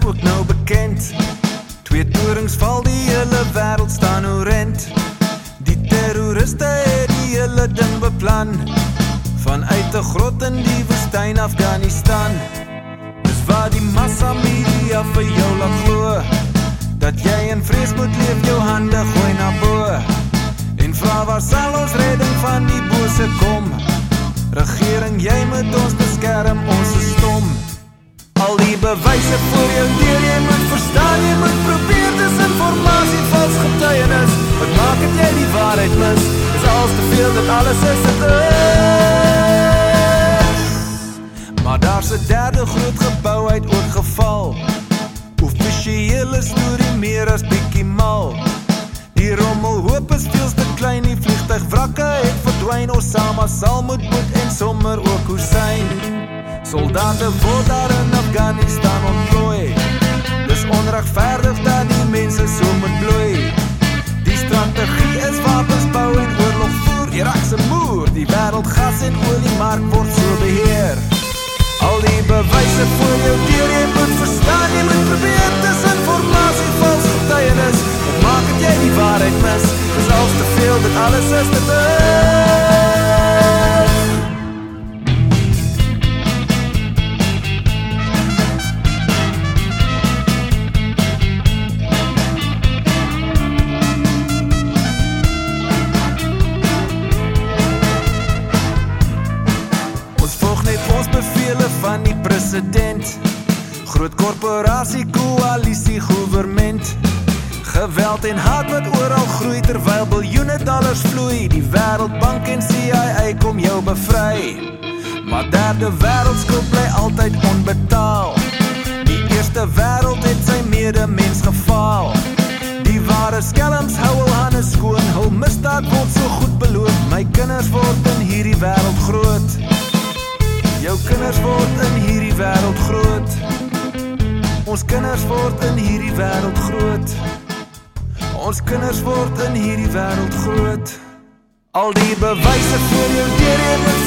is ook nou bekend. Twee torings val die hele wêreld staan oorent. Die terroriste het die hele ding beplan vanuit 'n grot in die woestyn Afghanistan. Dis waar die massa media vir jou laat glo dat jy in vrees moet leef, jou hande gooi na bo. En vra waar sal ons redding van die bose kom? Regering, jy moet ons beskerm, ons alles te veel dat alles is dit is. Maar daar's 'n derde groot gebou uit oorgeval. Offisiële storie meer as bietjie mal. Die rommel hoop is veel te klein, die vliegtyg wrakke het verdwyn. Osama sal moet moet en sommer ook Hussein. Soldate word daar in Afghanistan ontplooi. Bewyse voor jou deur, jy moet verstaan, jy moet probeer dis informasie vals getuienis. Wat maak dit jy die waarheid mis? Dis al te veel dat alles is te is. Van die president. Groot korporasie, koalisie, regering. Geweld en haat wat oral groei terwyl biljoene dollars vloei. Die Wêreldbank en CIA kom jou bevry. Maar derde wêreldskuld bly altyd onbetaal. Die eerste wêreld Ons kinders word in hierdie wêreld groot. Ons kinders word in hierdie wêreld groot. Al die bewyse voor jou deur, jy moet